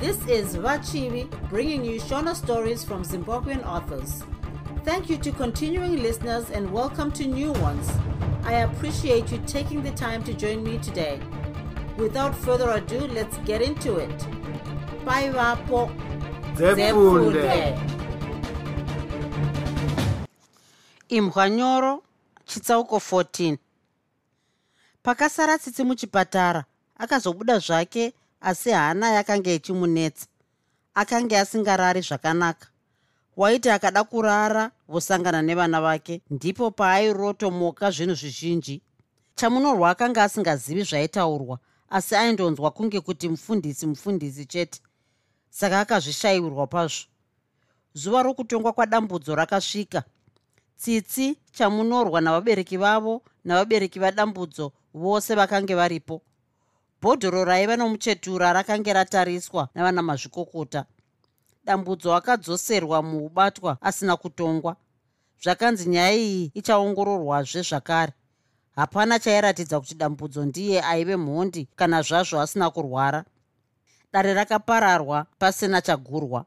This is Vachivi bringing you Shona stories from Zimbabwean authors. Thank you to continuing listeners and welcome to new ones. I appreciate you taking the time to join me today. Without further ado, let's get into it. Bye, Vapo. Zefunde. imbwa nyoro chitsauko 14 pakasara tsitsi muchipatara akazobuda zvake asi hana yakanga ichimunetsa. Akanga asingarari zvakanaka. Waiti akada kurara vosangana nevana vake ndipo paairotomoka zvinhu zvizhinji. Chamunorwa akanga asingazivi zvaitaurwa asi aindonzwa kunge kuti mufundisi mufundisi chete. Saka akazvishayirwa kwazvo. Zuva rokutongwa kwadambudzo rakasvika. Tsitsi chamunorwa navabereki vavo navabereki vadambudzo vose vakange varipo bhodhoro raiva nomuchetura rakange ratariswa navana mazvikokota. Dambudzo akadzoserwa muubatwa asina kutongwa. Zvakanzi nyaya iyi ichaongororwazve zvakare. Hapana chairatidza kuti dambudzo ndiye aive mhondi kana zvazvo asina kurwara. Dare rakapararwa pasina chagurwa.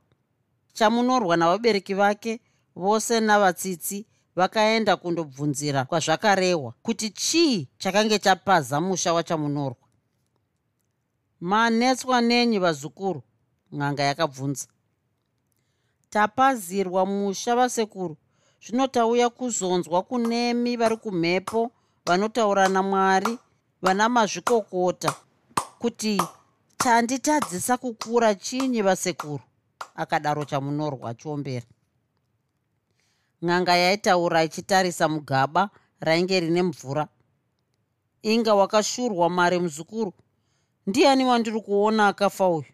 Chamunorwa navabereki vake vose navatsitsi vakaenda kundobvunzira kwazvakarehwa kuti chii chakange chapaza musha wachamunorwa manetswa nenyi vazukuru n'anga yakabvunza. Tapazirwa musha vasekuru zvino tauya kuzonzwa kunemi vari kumhepo vanotaura namwari vana mazvikokota kuti tanditadzisa kukura chinyi vasekuru akadaro chamunorwa achiombera n'anga yaitaura ichitarisa mugaba rainge rine mvura. Inga wakashurwa mari muzukuru ndiani wandiri kuona akafa uyu?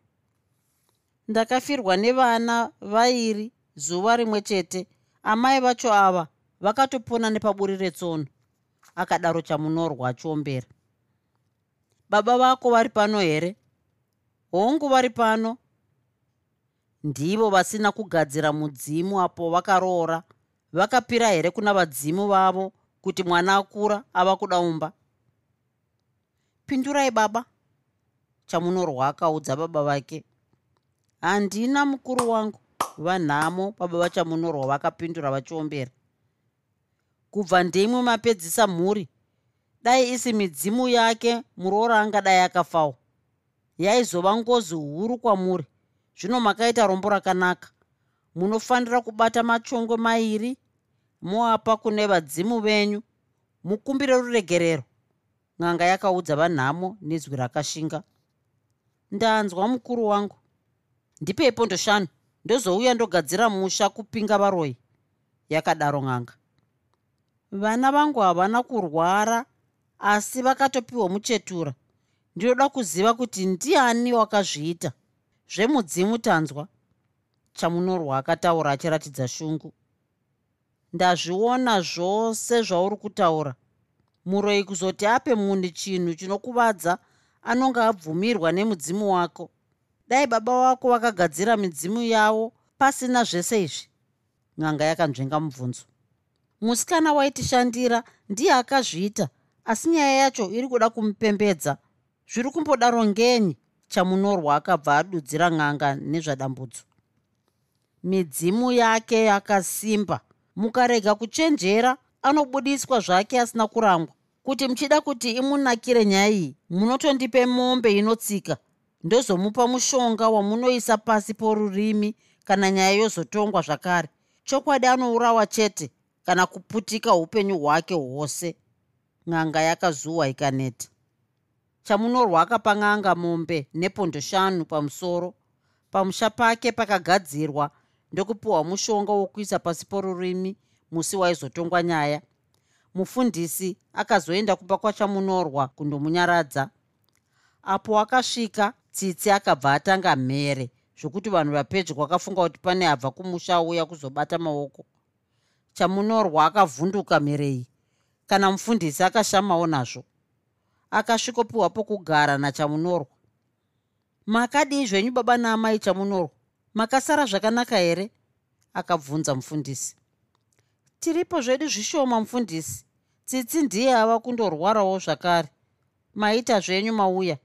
Ndakafirwa nevana vairi zuva rimwe chete. Amai vacho ava vakatopona nepaburi retsono. Akadaro chamunorwa achiombera baba vako vari pano here? Hongu vari pano? Ndivo vasina kugadzira mudzimu apo vakaroora. Vakapira here kuna vadzimu vavo kuti mwana akura ava kuda umba pindurai baba chamunorwa akaudza baba vake. Handina mukuru wangu. Vanhamo baba vachamunorwa vakapindura vachiombera. Kubva ndimwe mapedzisa mhuri dai isi midzimu yake muroora angadai akafawo yaizova ngozi huru kwamuri. Zvino makaita rombo rakanaka. Munofanira kubata machongwe mairi moapa kune vadzimu venyu mukumbire ruregerero. N'anga yakaudza vanhamo nezwi rakashinga ndanzwa mukuru wangu. Ndipei pondo shanu ndozouya ndogadzira musha kupinga varoi. Yakadaro n'anga vana vangu havana kurwara asi vakatopiwa muchetura. Ndinoda kuziva kuti ndiani wakazviita. Zvemudzimu tanzwa. Chamunorwa akataura achiratidza shungu. Ndazviona zvose zvauri kutaura. Muroi kuzoti ape munhu chinhu chinokuvadza anonga abvumirwa nemudzimu wako. Dai baba wako vakagadzira midzimu yavo pasina zvese izvi. N'anga yakanzvenga mubvunzo. Musikana waitishandira ndiye akazviita asi nyaya yacho iri kuda kumupembedza. Zviri kumbodaro ngenyi chamunorwa akabva adudzira n'anga nezvadambudzo. Midzimu yake yakasimba. Mukarega kuchenjera anobudiswa zvake asina kurangwa kuti muchida kuti imunakire nyaya iyi munotondipe mombe inotsika. Ndozomupa mushonga wamunoisa pasi porurimi kana nyaya yozotongwa zvakare. Chokwadi anourawa chete kana kuputika upenyu hwake hwose. N'anga yakazuwa ikaneta chamunorwa akapa n'anga mombe nepondo shanu pamusoro pamusha pake pakagadzirwa ndokupiwa mushonga wokuisa pasi porurimi musi waizotongwa nyaya mufundisi akazoenda kumba kwachamunorwa kundomunyaradza. Apo akasvika tsitsi akabva atanga mhere zvokuti vanhu vapedyo vakafunga kuti pane abva kumusha auya kuzobata maoko. Chamunorwa akavhunduka mhere iyi kana mufundisi akashamawo nazvo. Akasvikopiwa pokugara nachamunorwa. Makadii zvenyu baba naamai chamunorwa makasara zvakanaka here? Akabvunza mufundisi tiripo zvedu zvishoma mufundisi tsitsi ndiye ava kundorwarawo zvakare. Maita zvenyu mauya.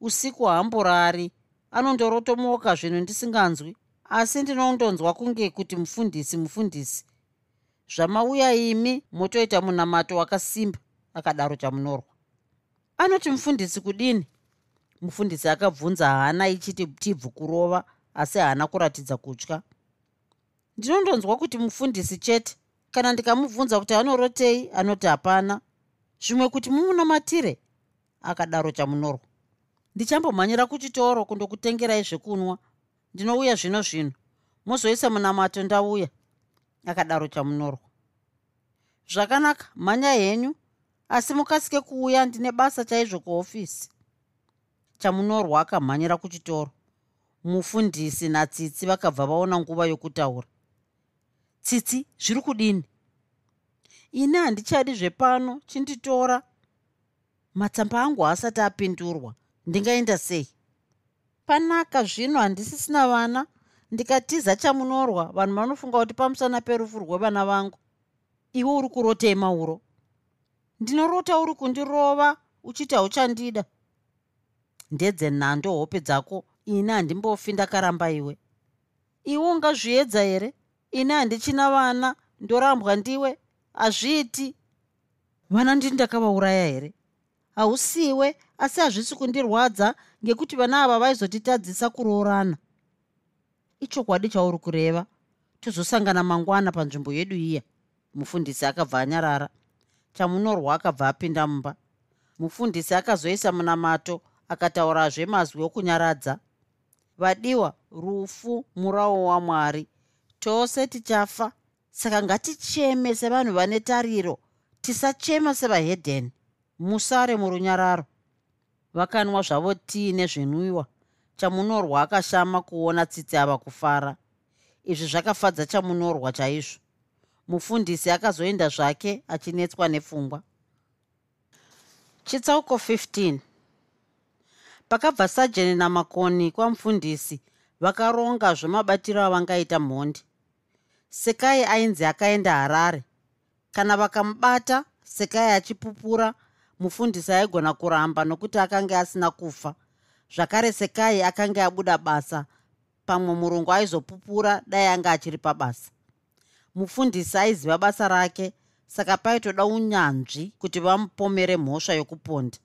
Usiku haamborari. Anondorotomoka zvinhu ndisinganzwi asi ndinondonzwa kunge kuti mufundisi mufundisi zvamauya imi motoita munamato wakasimba akadaro chamunorwa. Anoti mufundisi kudini? Mufundisi akabvunza haana ichiti tibvu kurova asi haana kuratidza kutya. Ndinondonzwa kuti mufundisi chete kana ndikamubvunza kuti anorotei anoti hapana. Zvimwe kuti mumunamatire akadaro chamunorwa ndichambomhanyira kuchitoro kundokutengerai zvekunwa. Ndinouya zvino zvino. Mozoisa munamato ndauya akadaro chamunorwa zvakanaka mhanya henyu. Asi mukasike kuuya ndine basa chaizvo kuofisi chamunorwa akamhanyira kuchitoro. Mufundisi natsitsi vakabva vaona nguva yokutaura tsitsi zviri kudini? Ini handichadi zvepano chinditora. Matsamba angu asati apindurwa ndingaenda sei? Panaka zvino handisisina vana. Ndikatiza chamunorwa vanhu vanofunga kuti pamusana perufu rwevana vangu. Iwe uri kurotei mauro ndinorota uri kundirova uchiti hauchandida. Ndedzenhando hope dzako. Ini handimbofi ndakaramba iwe. Iwe ungazviedza here ini handichina vana ndorambwa ndiwe hazviiti. Vana ndini ndakavauraya here? Hausiwe asi hazvisi kundirwadza ngekuti vana ava vaizotitadzisa kuroorana. Ichokwadi chauri kureva tozosangana mangwana panzvimbo yedu iya. Mufundisi akabva anyarara chamunorwa akabva apinda mumba. Mufundisi akazoisa munamato akataurazve mazwi okunyaradza. Vadiwa rufu murawo wamwari tose tichafa. Saka ngaticheme sevanhu vane tariro. Tisachema sevahedheni musare murunyararo. Vakanwa zvavo tii nezvinwiwa chamunorwa akashama kuona tsitsi ava kufara. Izvi zvakafadza chamunorwa chaizvo. Mufundisi akazoenda zvake achinetswa nepfungwa. Chitsauko 15 pakabva sajeni namakoni kwamufundisi vakaronga zvemabatiro avangaita mhondi sekai ainzi akaenda harare. Kana vakamubata sekai achipupura mufundisi aigona kuramba nokuti akanga asina kufa. Zvakare sekai akanga abuda basa pamwe murungu aizopupura dai anga achiri pabasa. Mufundisi aiziva basa rake saka paitoda unyanzvi kuti vamupomere mhosva yokuponda.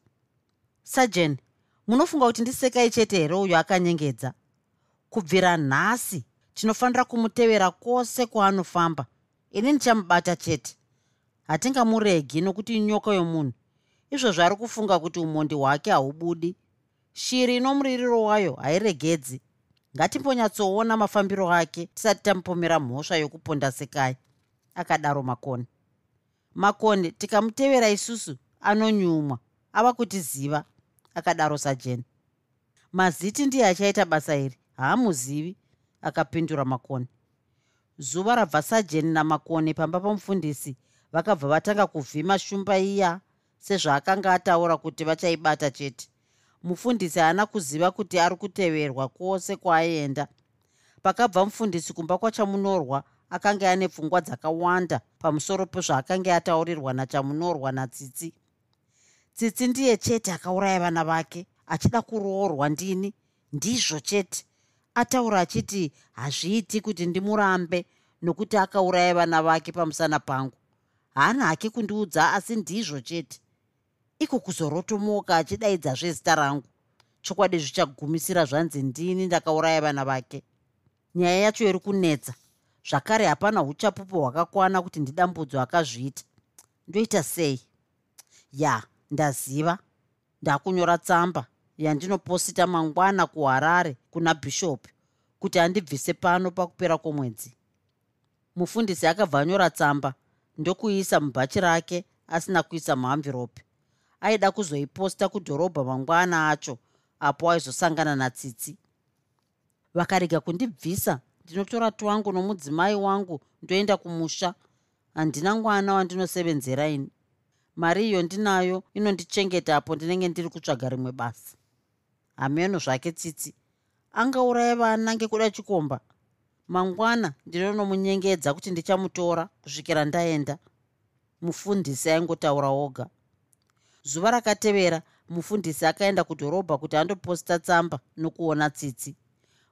Sajeni munofunga kuti ndisekai chete here uyo akanyengedza? Kubvira nhasi tinofanira kumutevera kwose kwaanofamba. Ini ndichamubata chete. Hatingamuregi nokuti inyoka yomunhu. Izvozvo ari kufunga kuti umhondi hwake haubudi. Shiri inomuririro wayo hairegedzi. Ngatimbonyatsoona mafambiro ake tisati tamupomera mhosva yokuponda sekai akadaro makoni. Makoni tikamutevera isusu anonyumwa ava kutiziva. Akadaro sajeni. Maziti ndiye achaita basa iri. Haamuzivi akapindura makoni zuva rabva sajeni namakoni pamba pamufundisi vakabva vatanga kuvhima shumba iya sezvaakanga ataura kuti vachaibata chete. Mufundisi haana kuziva kuti ari kuteverwa kwose kwaaienda pakabva mufundisi kumba kwachamunorwa akanga ane pfungwa dzakawanda pamusoro pezvaakanga ataurirwa nachamunorwa natsitsi. Tsitsi ndiye chete akauraya vana vake achida kuroorwa ndini? Ndizvo chete ataura achiti hazviiti kuti ndimurambe nokuti akauraya vana vake pamusana pangu. Haana hake kundiudza asi ndizvo chete. Iko kuzorotomoka achidaidzazve zita rangu. Chokwadi zvichagumisira zvanzi ndini ndakauraya vana vake. Nyaya yacho iri kunetsa. Zvakare hapana uchapupu hwakakwana kuti ndidambudzo akazviita ndoita sei? Ya ndaziva. Ndakunyora tsamba yandinoposita mangwana kuharare kuna bhishopi kuti andibvise pano pakupera kwomwedzi. Mufundisi akabva anyora tsamba ndokuisa mubhachi rake asina kuisa muhamviropi aida kuzoiposta kudhorobha mangwana acho apo aizosangana natsitsi. Vakarega kundibvisa ndinotora twangu nomudzimai wangu ndoenda kumusha. Handina mwana wandinosevenzera ini. Mari iyo ndinayo inondichengeta apo ndinenge ndiri kutsvaga rimwe basa hameno zvake tsitsi. Angauraya vana ngekuda chikomba. Mangwana ndinonomunyengedza kuti ndichamutora kusvikira ndaenda. Mufundisi aingotaura oga. Zuva rakatevera mufundisi akaenda kudhorobha kuti andoposta tsamba nokuona tsitsi.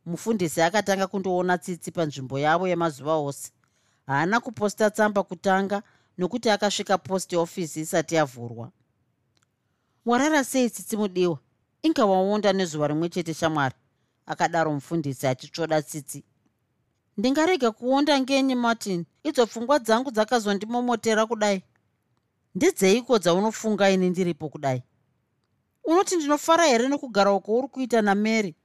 Mufundisi akatanga kundoona tsitsi panzvimbo yavo yemazuva ose. Haana kuposta tsamba kutanga nokuti akasvika post office isati yavhurwa. Warara sei tsitsi mudiwa inga waonda nezuva rimwe chete shamwari akadaro mufundisi achitsvoda tsitsi. Ndingarega kuonda ngenyi martin. Idzo pfungwa dzangu dzakazondimomotera kudai. Ndedzeiko dzaunofunga ini ndiripo kudai? Unoti ndinofara here nekugara uko uri kuita namary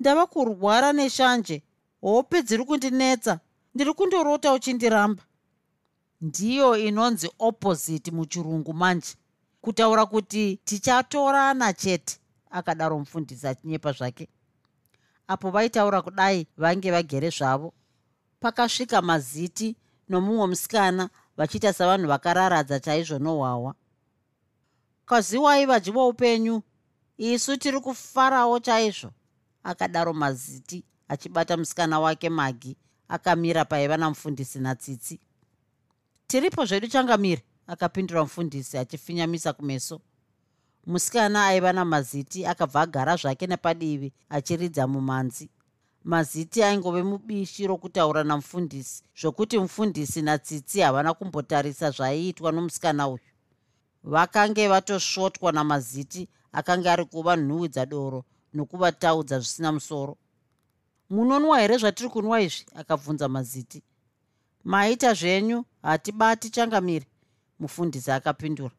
ndava kurwara neshanje. Hope dziri kundinetsa. Ndiri kundorota uchindiramba. Ndiyo inonzi opposite muchirungu manje. Kutaura kuti tichatorana chete akadaro mufundisi achinyepa zvake. Apo vaitaura kudai vange vagere zvavo. Pakasvika maziti nomumwe musikana vachiita savanhu vakararadza chaizvo nohwahwa kaziwai vadyi voupenyu isu tiri kufarawo chaizvo akadaro maziti achibata musikana wake magi akamira paiva namufundisi natsitsi. Tiripo zvedu changamiri akapindura mufundisi achifinyamisa kumeso musikana aiva namaziti akabva agara zvake nepadivi achiridza mumanzi. Maziti aingove mubishi rokutaura namufundisi zvokuti mufundisi natsitsi havana kumbotarisa zvaiitwa nomusikana uyu. Vakange vatosvotwa namaziti akanga ari kuva nhuhwi dzadoro nokuvataudza zvisina musoro. Munonwa here zvatiri kunwa izvi? Akabvunza maziti. Maita zvenyu hatibati changamiri mufundisi akapindura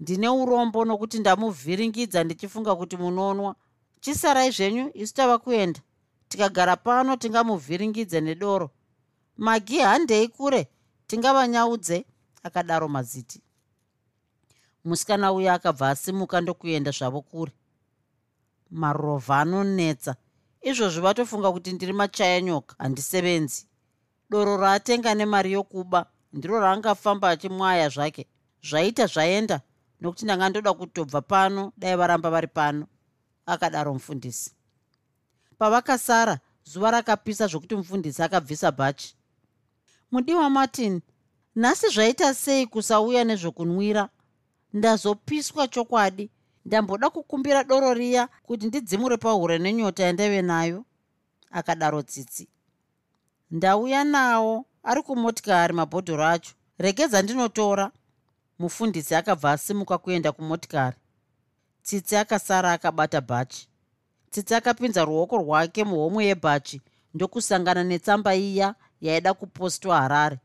ndine urombo nokuti ndamuvhiringidza ndichifunga kuti munonwa. Chisarai zvenyu isu tava kuenda. Tikagara pano tingamuvhiringidze nedoro. Magi handei kure? Tingavanyaudze akadaro maziti. Musikana uya akabva asimuka ndokuenda zvavo kure. Marovha anonetsa. Izvozvi vatofunga kuti ndiri machaya nyoka handisevenzi. Doro raatenga nemari yokuba ndiro raangafamba achimwaya zvake. Zvaita zvaenda nokuti ndanga ndoda kutobva pano dai varamba vari pano akadaro mufundisi. Pavakasara zuva rakapisa zvokuti mufundisi akabvisa bhachi mudiwa martin nhasi zvaita sei kusauya nezvokunwira ndazopiswa chokwadi. Ndamboda kukumbira doro riya kuti ndidzimure pahure nenyota yandaive nayo akadaro tsitsi. Ndauya nawo ari kumotikari mabhodhoro acho. Regedza ndinotora mufundisi akabva asimuka kuenda kumotikari. Tsitsi akasara akabata bhachi. Tsitsi akapinza ruoko rwake muhomwe yebhachi ndokusangana netsamba iya yaida kupostwa harare.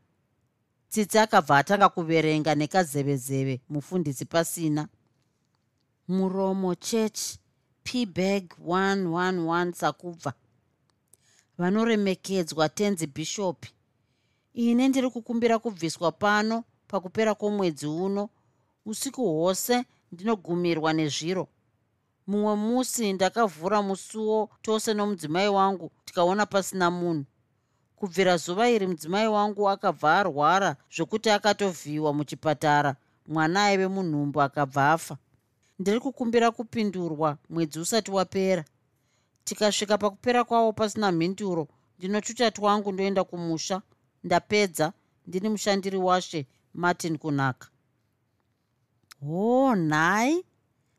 Tsitsi akabva atanga kuverenga nekazevezeve mufundisi pasina. Muromo church pbag 111 sakubva. Vanoremekedzwa tenzi bhishopi. Ine ndiri kukumbira kubviswa pano pakupera kwomwedzi uno usiku hwose ndinogumirwa nezviro. Mumwe musi ndakavhura musuwo tose nomudzimai wangu tikaona pasina munhu. Kubvira zuva iri mudzimai wangu akabva arwara zvokuti akatovhiyiwa muchipatara mwana aive munhumbu akabva afa. Ndiri kukumbira kupindurwa mwedzi usati wapera. Tikasvika pakupera kwawo pasina mhinduro ndinochucha twangu ndoenda kumusha ndapedza ndini mushandiri washe martin kunaka. Hoo nhai.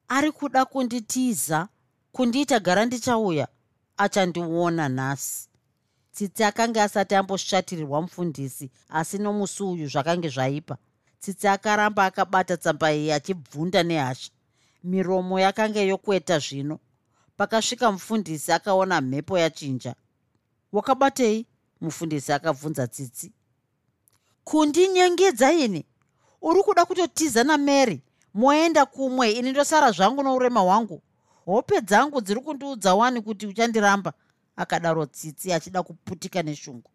Ari kuda kunditiza. Kundiita gara ndichauya. Achandiona nhasi. Tsitsi akanga asati ambosvatirirwa mufundisi asi nomusi uyu zvakange zvaipa. Tsitsi akaramba akabata tsamba iyi achibvunda nehasha. Miromo yakanga yokweta zvino. Pakasvika mufundisi akaona mhepo yachinja. Wakabatei? Mufundisi akabvunza tsitsi kundinyengedza ini? Uri kuda kutotiza namary moenda kumwe ini ndosara zvangu nourema hwangu hope dzangu dziri kundiudza wani kuti uchandiramba. Akadaro tsitsi achida kuputika neshungu.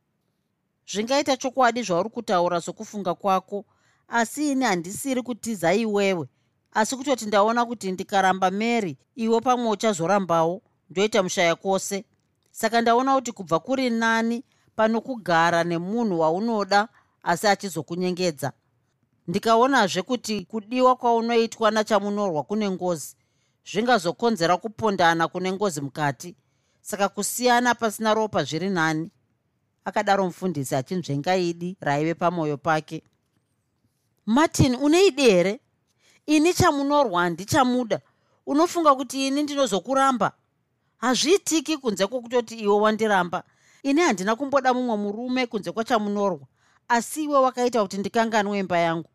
Zvingaita chokwadi zvauri kutaura sokufunga kwako. Asi ini handisiri kutiza iwewe. Asi kutoti ndaona kuti ndikaramba mary iwe pamwe uchazorambawo ndoita mushaya kwose. Saka ndaona kuti kubva kuri nani pano kugara nemunhu waunoda asi achizokunyengedza. Ndikaonazve kuti kudiwa kwaunoitwa nachamunorwa kune ngozi zvingazokonzera kupondana kune ngozi mukati. Saka kusiyana pasina ropa zviri nani. Akadaro mufundisi achinzvenga idi raive pamwoyo pake. Martin une idi here? Ini chamunorwa handichamuda unofunga kuti ini ndinozokuramba? Hazviitiki kunze kwokutoti iwe wandiramba. Ini handina kumboda mumwe murume kunze kwachamunorwa asi iwe wakaita kuti ndikanganwe imba yangu.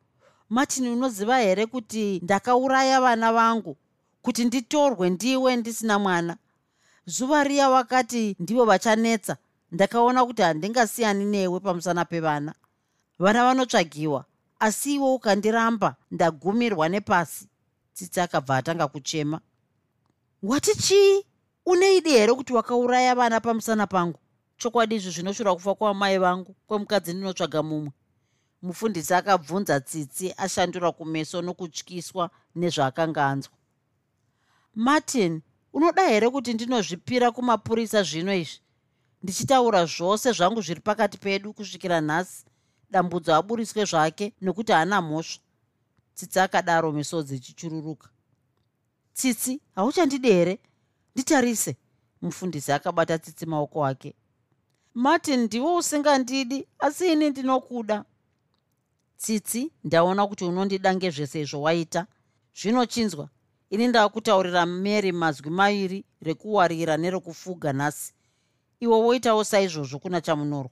Martin unoziva here kuti ndakauraya vana vangu? Kuti nditorwe ndiwe ndisina mwana? Zuva riya wakati ndivo vachanetsa ndakaona kuti handingasiyani newe pamusana pevana. Vana vanotsvagiwa asi iwe ukandiramba ndagumirwa nepasi. Tsitsi akabva atanga kuchema. Wati chii? Uneidi here kuti wakauraya vana pamusana pangu chokwadi izvi zvinoshura kufa kwamai vangu kwemukadzi ndinotsvaga mumwe. Mufundisi akabvunza tsitsi ashandura kumeso nokutyiswa nezvaakanga anzwa. Martin unoda here kuti ndinozvipira kumapurisa zvino izvi? Ndichitaura zvose zvangu zviri pakati pedu kusvikira nhasi dambudzo aburiswe zvake nekuti haana mhosva. Tsitsi akadaro misodzi ichichururuka. Tsitsi hauchandidi here nditarise. Mufundisi akabata tsitsi maoko ake martin ndiwo usingandidi asi ini ndinokuda. Tsitsi ndaona kuti unondida ngezvese izvo waita. Zvinochinzwa ini ndakutaurira mary mazwi maviri rekuwarira nerekufuga nhasi. Iwe woitawo saizvozvo kuna chamunorwa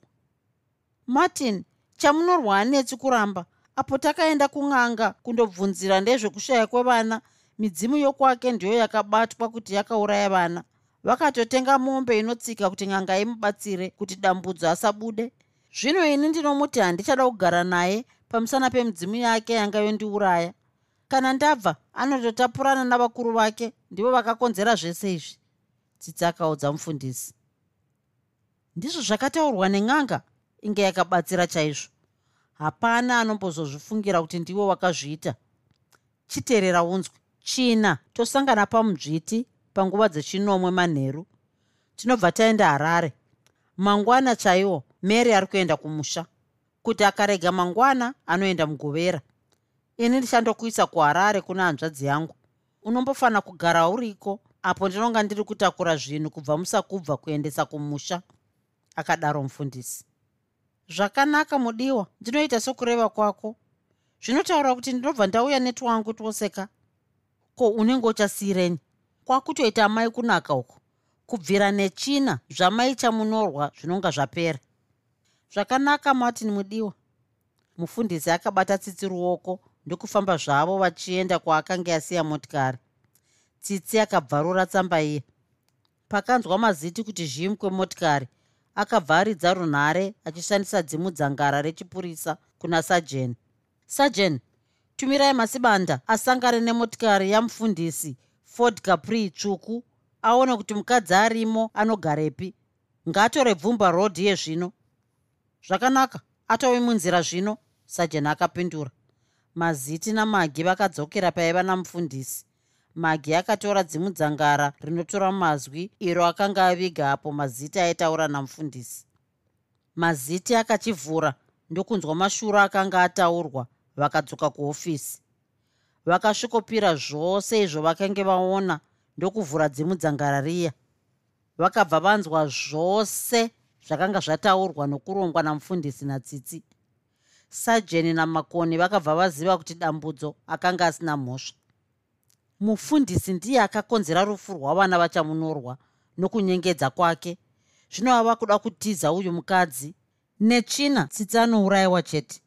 martin chamunorwa hanetsi kuramba. Apo takaenda kun'anga kundobvunzira ndezvekushaya kwevana. Midzimu yokwake ndiyo yakabatwa kuti yakauraya vana vakatotenga mombe inotsika kuti n'anga imubatsire kuti dambudzo asabude. Zvino ini ndinomuti handichada kugara naye pamusana pemidzimu yake yanga yondiuraya. Kana ndabva anototapurana navakuru vake ndivo vakakonzera zvese izvi. Tsitsi akaudza mufundisi. Ndizvo zvakataurwa nen'anga inge yakabatsira chaizvo. Hapana anombozozvifungira kuti ndiwo wakazviita chiteerera unzwi china tosangana pamudzviti panguva dzechinomwe manheru. Tinobva taenda harare. Mangwana chaiwo mary ari kuenda kumusha kuti akarega mangwana anoenda mugovera ini ndichandokuisa kuharare kuna hanzvadzi yangu. Unombofanira kugara uriko apo ndinonga ndiri kutakura zvinhu kubva musakubva kuendesa kumusha akadaro mufundisi. Zvakanaka mudiwa. Ndinoita sokureva kwako. Zvinotaura kuti ndinobva ndauya netwangu twoseka. Ko unenge uchasiyireni kwakutoita mai kunaka uko kubvira nechina zvamai chamunorwa zvinonga zvapera. Zvakanaka martin mudiwa mufundisi akabata tsitsi ruoko ndokufamba zvavo vachienda kwaakanga yasiya motikari. Tsitsi akabvarura tsamba iye pakanzwa maziti kuti zvimukwe motikari akabva aridza runhare achishandisa dzimudzangara rechipurisa kuna sajeni sajeni tumirai masibanda asangane nemotikari yamufundisi ford capri tsvuku aone kuti mukadzi arimo anogarepi. Ngaatore bvumba rodhi yezvino zvakanaka atove munzira zvino sajeni akapindura. Maziti namagi vakadzokera paiva namufundisi magi akatora dzimudzangara rinotora mazwi iro akanga aviga apo maziti aitaura namufundisi maziti akachivhura ndokunzwa mashuro akanga ataurwa vakadzoka kuofisi vakasvikopira zvose izvo vakange vaona ndokuvhura dzimudzangara riya vakabva vanzwa zvose zvakanga zvataurwa nokurongwa namufundisi natsitsi. Sajeni namakoni vakabva vaziva kuti dambudzo akanga asina mhosva. Mufundisi ndiye akakonzera rufu rwavana vachamunorwa nokunyengedza kwake. Zvino ava kuda kutiza uyu mukadzi. Netsvina tsitsi anourayiwa chete.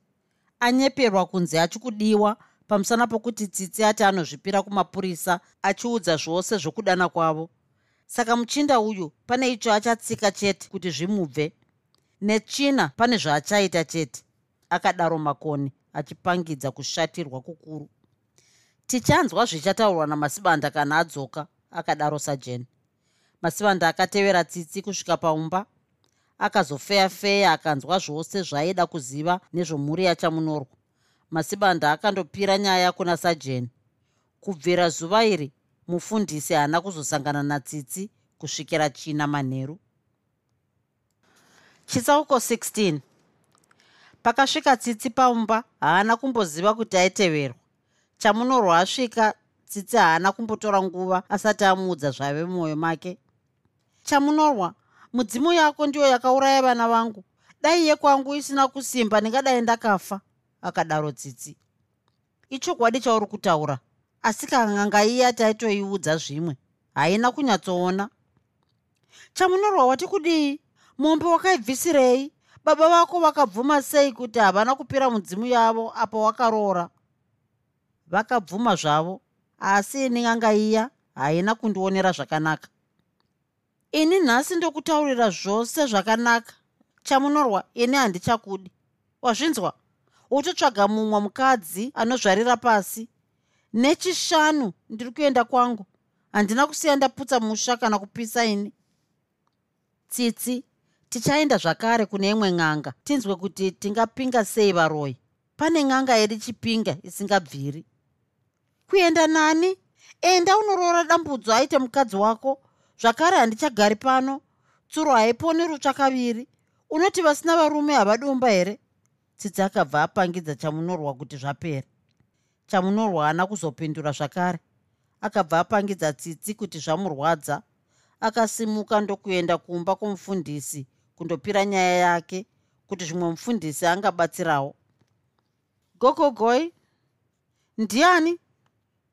Anyeperwa kunzi achikudiwa pamusana pokuti tsitsi ati anozvipira kumapurisa achiudza zvose zvokudana kwavo. Saka muchinda uyu pane icho achatsika chete kuti zvimubve. Netsvina pane zvaachaita chete akadaro makoni achipangidza kushatirwa kukuru. Tichanzwa zvichataurwa namasibanda kana adzoka akadaro sajeni. Masibanda akatevera tsitsi kusvika paumba akazofeya feya akanzwa zvose zvaaida kuziva nezvomhuri yachamunorwa masibanda akandopira nyaya kuna sajeni kubvira zuva iri mufundisi haana kuzosangana natsitsi kusvikira china manheru. Chitsauko 16 pakasvika tsitsi paumba haana kumboziva kuti aiteverwa. Chamunorwa asvika tsitsi haana kumbotora nguva asati amuudza zvave mumwoyo make. Chamunorwa mudzimu yako ndiyo yakauraya vana vangu. Dai yekwangu isina kusimba ndingadai ndakafa akadaro tsitsi. Ichokwadi chauri kutaura asi kanganga iya taitoiudza zvimwe haina kunyatsoona. Chamunorwa wati kudii mombe wakaibvisirei? Baba vako vakabvuma sei kuti havana kupira mudzimu yavo apo wakaroora? Vakabvuma zvavo asi ini nganga iya haina kundionera zvakanaka. Ini nhasi ndokutaurira zvose zvakanaka. Chamunorwa ini handichakudi. Wazvinzwa utotsvaga mumwe mukadzi anozvarira pasi. Nechishanu ndiri kuenda kwangu. Handina kusiya ndaputsa musha kana kupisa ini. Tsitsi tichaenda zvakare kune imwe n'anga. Tinzwe kuti tingapinga sei varoi. Pane n'anga iri chipinga isingabviri. Kuenda nani? Enda unoroora dambudzo aite mukadzi wako. Zvakare handichagari pano. Tsuro haiponi rutsva kaviri unoti vasina varume havadumba here tsitsi akabva apangidza chamunorwa kuti zvapera. Chamunorwa haana kuzopindura zvakare. Akabva apangidza tsitsi kuti zvamurwadza akasimuka ndokuenda kumba kwomufundisi kundopira nyaya yake kuti zvimwe mufundisi angabatsirawo gogogoi ndiani?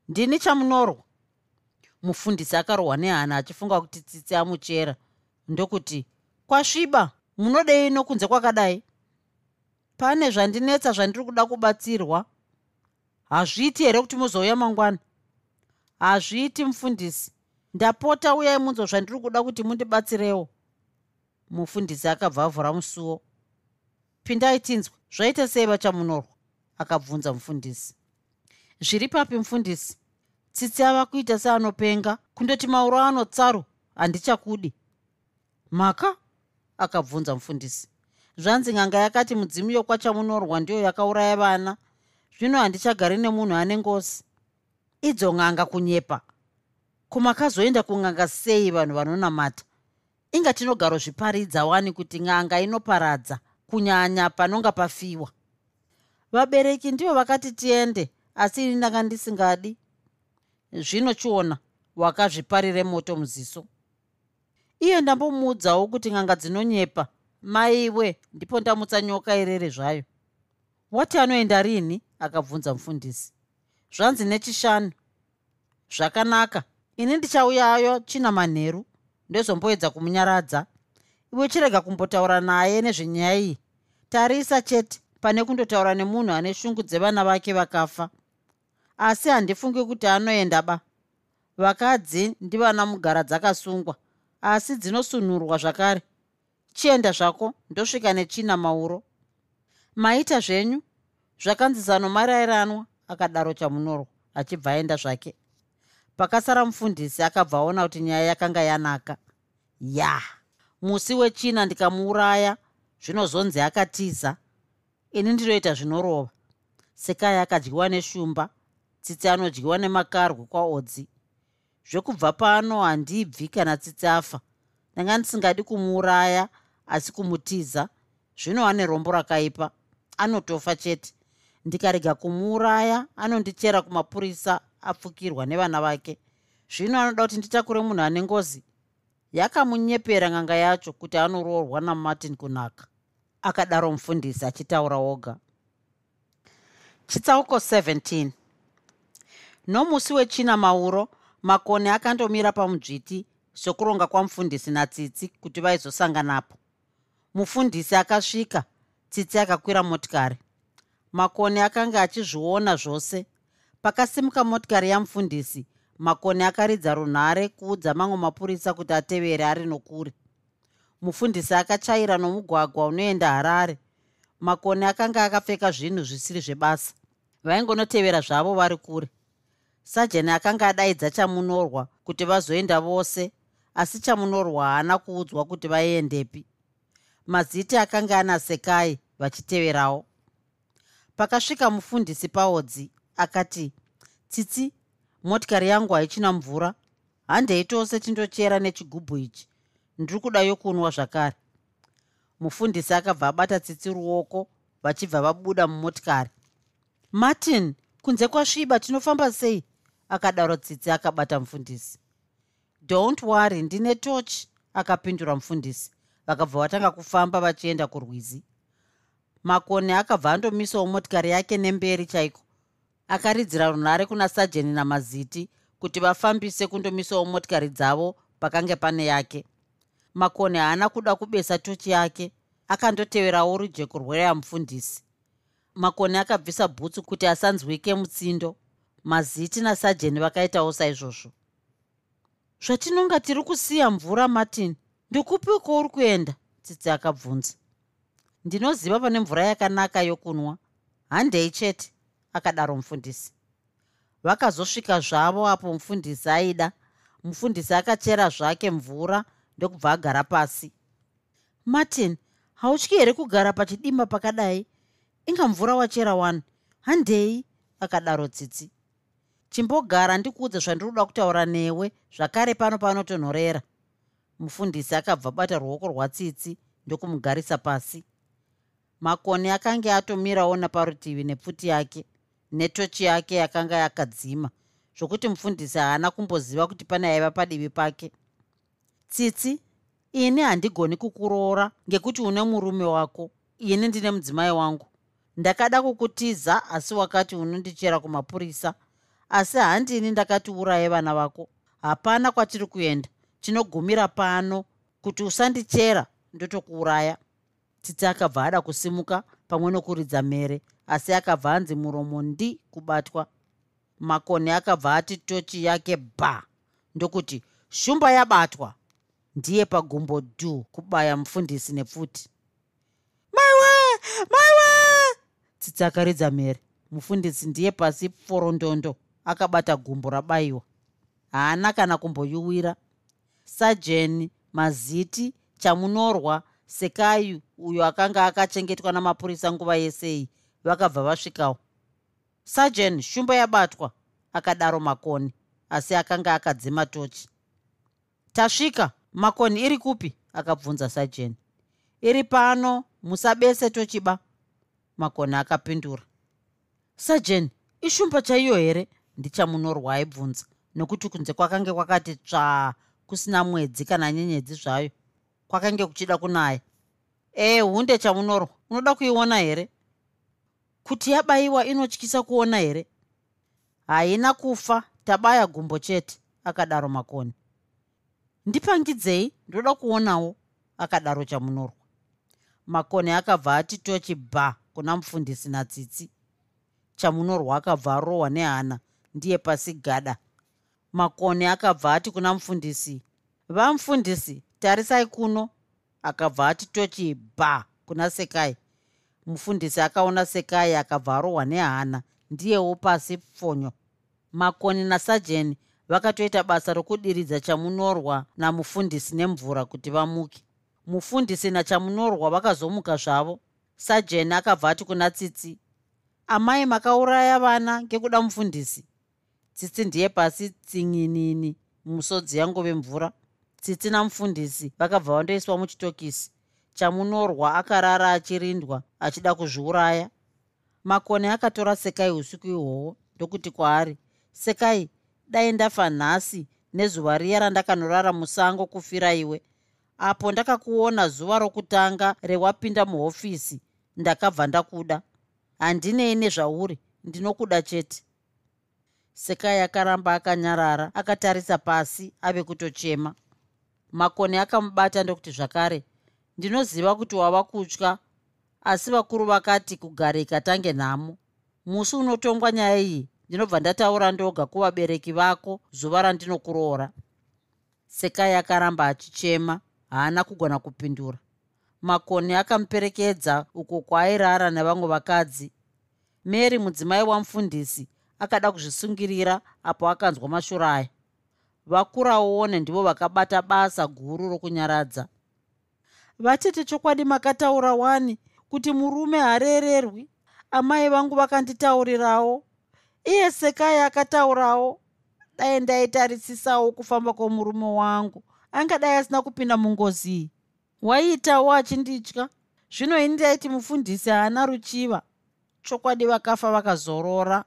Ndini chamunorwa. Mufundisi akarohwa nehana achifunga kuti tsitsi amuchera ndokuti kwasviba munodei nokunze kwakadai pane zvandinetsa zvandiri kuda kubatsirwa. Hazviiti here kuti muzouya mangwana? Hazviiti mufundisi. Ndapota uyai munzwa zvandiri kuda kuti mundibatsirewo. Mufundisi akabvavhura musuwo. Pindai tinzwe zvaita sei vachamunorwa? Akabvunza mufundisi. Zviri papi mufundisi. Tsitsi ava kuita seanopenga. Kundoti mauro ano tsaru handichakudi. Mhaka? Akabvunza mufundisi zvanzi nganga yakati mudzimu yokwachamunorwa ndiyo yakauraya vana. Zvino handichagari nemunhu ane ngosi idzo ng'anga kunyepa. Kumakazoenda kung'anga sei vanhu vanonamata? Inga tinogaro zviparidza wani kuti ng'anga inoparadza kunyanya panonga pafiwa. Vabereki ndivo vakati tiende asi ini ndanga ndisingadi. Zvino chiona wakazviparire moto muziso. Iye ndambomuudzawo kuti ng'anga dzinonyepa maiwe ndipo ndamutsa nyoka irere zvayo. Wati anoenda rini? Akabvunza mufundisi. Zvanzi nechishanu. Zvakanaka. Ini ndichauyayo china manheru ndezomboedza kumunyaradza. Iwe chirega kumbotaura naye nezvenyaya iyi. Tarisa chete pane kundotaura nemunhu ane shungu dzevana vake vakafa. Asi handifungi kuti anoenda ba. Vakadzi ndivana mugara dzakasungwa asi dzinosunhurwa zvakare chienda zvako ndosvika nechina mauro. Maita zvenyu zvakanzi zano marayiranwa akadaro chamunorwa achibva aenda zvake. Pakasara mufundisi akabva aona kuti nyaya yakanga yanaka. Ya musi wechina ndikamuuraya zvinozonzi akatiza. Ini ndinoita zvinorova. Sekai akadyiwa neshumba tsitsi anodyiwa nemakarwi kwaodzi. Zvekubva pano handibvi kana tsitsi afa. Ndanga ndisingadi kumuuraya asi kumutiza. Zvino ane rombo rakaipa. Anotofa chete. Ndikarega kumuuraya anondichera kumapurisa apfukirwa nevana vake. Zvino anoda kuti nditakure munhu ane ngozi. Yakamunyepera nganga yacho kuti anoroorwa namartin kunaka. Akadaro mufundisi achitaura oga. Chitsauko 17 nomusi wechina mauro makone akandomira pamudzviti sokuronga kwamufundisi natsitsi kuti vaizosanganapo mufundisi akasvika tsitsi akakwira motikari. Makone akanga achizviona zvose. Pakasimuka motikari yamufundisi makone akaridza runhare kuudza mamwe mapurisa kuti atevere ari nokure. Mufundisi akachaira nomugwagwa unoenda harare. Makone akanga akapfeka zvinhu zvisiri zvebasa. Vaingonotevera zvavo vari kure. Sajani akanga adaidza chamunorwa kuti vazoenda vose asi chamunorwa haana kuudzwa kuti vaendepi maziti akanga anasekai vachiteverawo. Pakasvika mufundisi paodzi akati tsitsi motikari yangu haichina mvura. Handei tose tindochera nechigubhu ichi. Ndiri kuda yokunwa zvakare. Mufundisi akabva abata tsitsi ruoko vachibva vabuda mumotikari. Martin kunze kwasviba tinofamba sei? akadaro tsitsi akabata mufundisi. Don't worry ndine toch akapindura mufundisi vakabva vatanga kufamba vachienda kurwizi. Makone akabva andomisawo motikari yake nemberi chaiko akaridzira runhare kuna sajeni namaziti kuti vafambise kundomisawo motikari dzavo pakange pane yake. Makoni haana kuda kubesa tochi yake akandoteverawo rujeko rweya mufundisi makoni akabvisa bhutsu kuti asanzwike mutsindo maziti nasajeni vakaitawo saizvozvo. Zvatinonga tiri kusiya mvura martin ndikupi kwauri kuenda? Tsitsi akabvunza. Ndinoziva pane mvura yakanaka yokunwa. Handei chete akadaro mufundisi. Vakazosvika zvavo apo mufundisi aida. Mufundisi akachera zvake mvura ndokubva agara pasi. Martin hautyi here kugara pachidimba pakadai? Inga mvura wachera wani. Handei akadaro tsitsi. Chimbogara ndikuudze zvandiri kuda kutaura newe zvakare pano panotonhorera mufundisi akabva bata ruoko rwatsitsi ndokumugarisa pasi. Makoni akanga atomirawo naparutivi nepfuti yake netochi yake yakanga yakadzima zvokuti mufundisi haana kumboziva kuti pane aiva padivi pake. Tsitsi ini handigoni kukuroora ngekuti une murume wako ini ndine mudzimai wangu. Ndakada kukutiza asi wakati unondichera kumapurisa asi handini ndakati uraye vana vako. Hapana kwatiri kuenda tinogumira pano kuti usandichera ndotokuuraya. Tsitsi akabva ada kusimuka pamwe nokuridza mere asi akabva anzi muromo ndi kubatwa. Makoni akabva ati tochi yake bha ndokuti shumba yabatwa. Ndiye pagumbo dhu kubaya mufundisi nepfuti. Maiwe! Maiwe! Tsitsi akaridza mere mufundisi ndiye pasi forondondo akabata gumbo rabayiwa haana kana kumboyuwira sajeni maziti chamunorwa sekayu uyo akanga akachengetwa namapurisa nguva yesei vakabva vasvikawo. Sajen shumba yabatwa akadaro makoni asi akanga akadzima tochi. Tasvika makoni iri kupi? Akabvunza sajen iri pano musabese tochiba makoni akapindura. Sajen ishumba chaiyo here? Ndichamunorwa aibvunza. Nokuti kunze kwakange kwakati tsvaa kusina mwedzi kana nyenyedzi zvayo kwakange kuchida kunaya. Ee hunde chamunorwa unoda kuiona here? Kuti yabayiwa inotyisa kuona here? Haina kufa tabaya gumbo chete akadaro makoni. Ndipangidzei ndoda kuonawo akadaro chamunorwa makoni akabva ati tochi bha kuna mufundisi natsitsi. Chamunorwa akabva arohwa nehana ndiye pasi gada makoni akabva ati kuna mufundisi vamufundisi tarisai kuno. Akabva ati tochi bha kuna sekai. Mufundisi akaona sekai akabva arohwa nehana ndiyewo pasi pfonyo makoni nasajeni vakatoita basa rokudiridza chamunorwa namufundisi nemvura kuti vamuke. Mufundisi nachamunorwa vakazomuka zvavo. Sajeni akabva ati kuna tsitsi amai makauraya vana ngekuda mufundisi tsitsi ndiye pasi tsinginini musodzi yangove mvura. Tsitsi namufundisi vakabva vandoiswa muchitokisi. Chamunorwa akarara achirindwa achida kuzviuraya. Makoni akatora sekai usiku ihwohwo ndokuti kwaari sekai dai ndafa nhasi nezuva riya randakanorara musango kufira iwe. Apo ndakakuona zuva rokutanga rewapinda muhofisi ndakabva ndakuda. Handinei nezvauri ndinokuda chete sekai akaramba akanyarara akatarisa pasi ave kutochema. Makoni akamubata ndokuti zvakare ndinoziva kuti wava kutya. Asi vakuru vakati kugara ikatange nhamo. Musi unotongwa nyaya iyi ndinobva ndataura ndoga kuvabereki vako zuva randinokuroora. Sekai akaramba achichema haana kugona kupindura. Makoni akamuperekedza uko kwaairara nevamwe vakadzi. Mary mudzimai wamufundisi akada kuzvisungirira apo akanzwa mashuro aya. Vakuraone ndivo vakabata basa guru rokunyaradza. Vatete chokwadi makataura wani kuti murume harererwi amai vangu vakanditaurirawo. Iye sekai akataurawo. Dai ndaitarisisawo kufamba kwomurume wangu. Angadai asina kupinda mungozi iyi. Waiitawo achinditya. Zvino ini ndaiti mufundisi haana ruchiva. Chokwadi vakafa vakazorora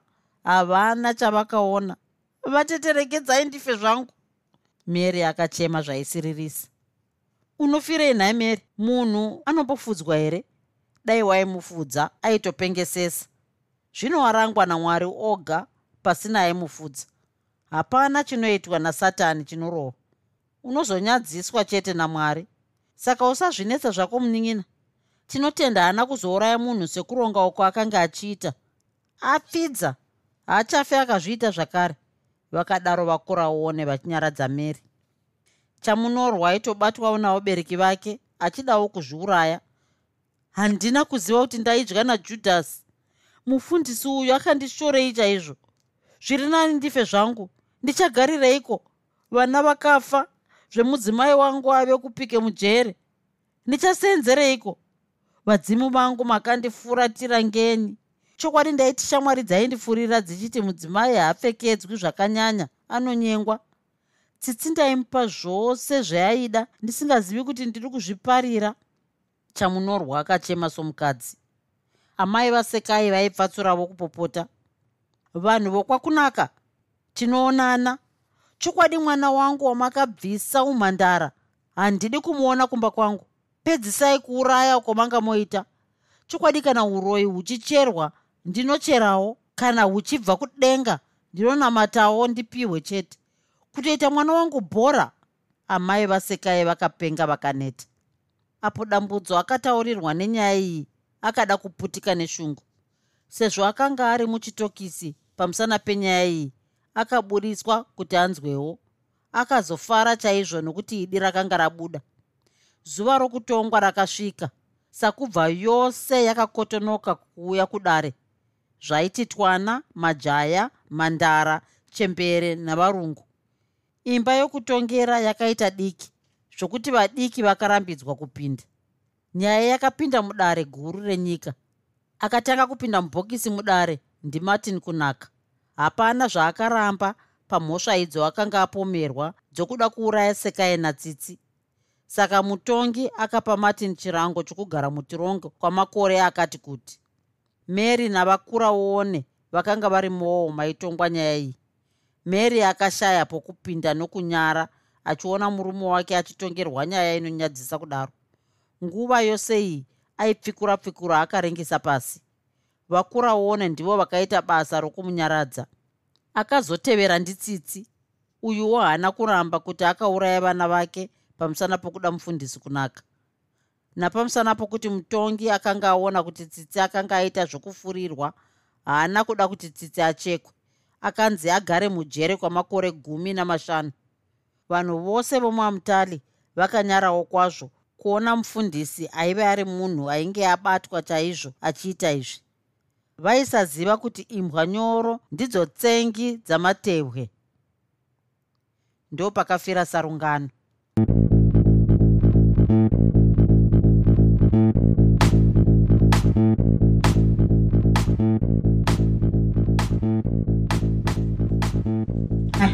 havana chavakaona. Vateterekedzai ndife zvangu. Mary akachema zvaisiririsa. Unofirei nhai mary? Munhu anombofudzwa here? Dai waimufudza aitopengesesa. Zvino warangwa namwari oga pasina aimufudza. Hapana chinoitwa nasatani chinorova. Unozonyadziswa chete namwari. Saka usazvinetsa zvako munin'ina tinotenda haana kuzouraya munhu sekuronga uko akanga achiita. Apfidza haachafe akazviita zvakare. Vakadaro vakuraone vachinyaradza mary. Chamunorwa aitobatwawo navabereki vake achidawo kuzviuraya. Handina kuziva kuti ndaidya najudhasi. Mufundisi uyu akandishorei chaizvo. Zviri nani ndife zvangu? Ndichagarireiko? Vana vakafa zvemudzimai wangu ave kupike mujere. Ndichasenzereiko vadzimu vangu makandifuratira ngeni chokwadi ndaiti shamwari dzaindifurira dzichiti mudzimai haapfekedzwi zvakanyanya anonyengwa. Tsitsi ndaimupa zvose zvaaida ndisingazivi kuti ndiri kuzviparira. Chamunorwa akachema somukadzi. Amai vasekai vaipfatsuravo kupopota. Vanhu vokwakunaka tinoonana. Chokwadi mwana wangu wamakabvisa umhandara. Handidi kumuona kumba kwangu. Pedzisai kuuraya kwamanga moita. Chokwadi kana uroyi huchicherwa ndinocherawo. Kana huchibva kudenga ndinonamatawo ndipiwe chete. Kutoita mwana wangu bhora amai vasekai vakapenga vakaneta. Apo dambudzo akataurirwa nenyaya iyi akada kuputika neshungu. Sezvo akanga ari muchitokisi pamusana penyaya iyi akaburiswa kuti anzwewo. Akazofara chaizvo nokuti idi rakanga rabuda. Zuva rokutongwa rakasvika sakubva yose yakakotonoka kuuya kudare zvaiti twana majaya mandara chembere navarungu. Imba yokutongera yakaita diki zvokuti vadiki vakarambidzwa kupinda. Nyaya yakapinda mudare guru renyika. Akatanga kupinda mubhokisi mudare ndimartin kunaka. Hapana zvaakaramba pamhosva idzo akanga apomerwa dzokuda kuuraya sekaena tsitsi saka mutongi akapa martin chirango chokugara mutirongo kwamakore akati kuti mary navakura wone vakanga vari mowo maitongwa nyaya iyi. Mary akashaya pokupinda nokunyara achiona murume wake achitongerwa nyaya inonyadzisa kudaro. Nguva yose iyi aipfikura pfikura akarengesa pasi. Vakura wone ndivo vakaita basa rokumunyaradza akazotevera nditsitsi uyuwo haana kuramba kuti akauraya vana vake pamusana pokuda mufundisi kunaka napamusana pokuti mutongi akanga aona kuti tsitsi akanga aita zvokufurirwa haana kuda kuti tsitsi achekwe. Akanzi agare mujere kwamakore gumi namashanu. Vanhu vose vomwamutali vakanyarawo kwazvo kuona mufundisi aive ari munhu ainge abatwa chaizvo achiita izvi. Vaisaziva kuti imbwa nyoro ndidzo tsengi dzamatehwe. Ndo pakafira sarungano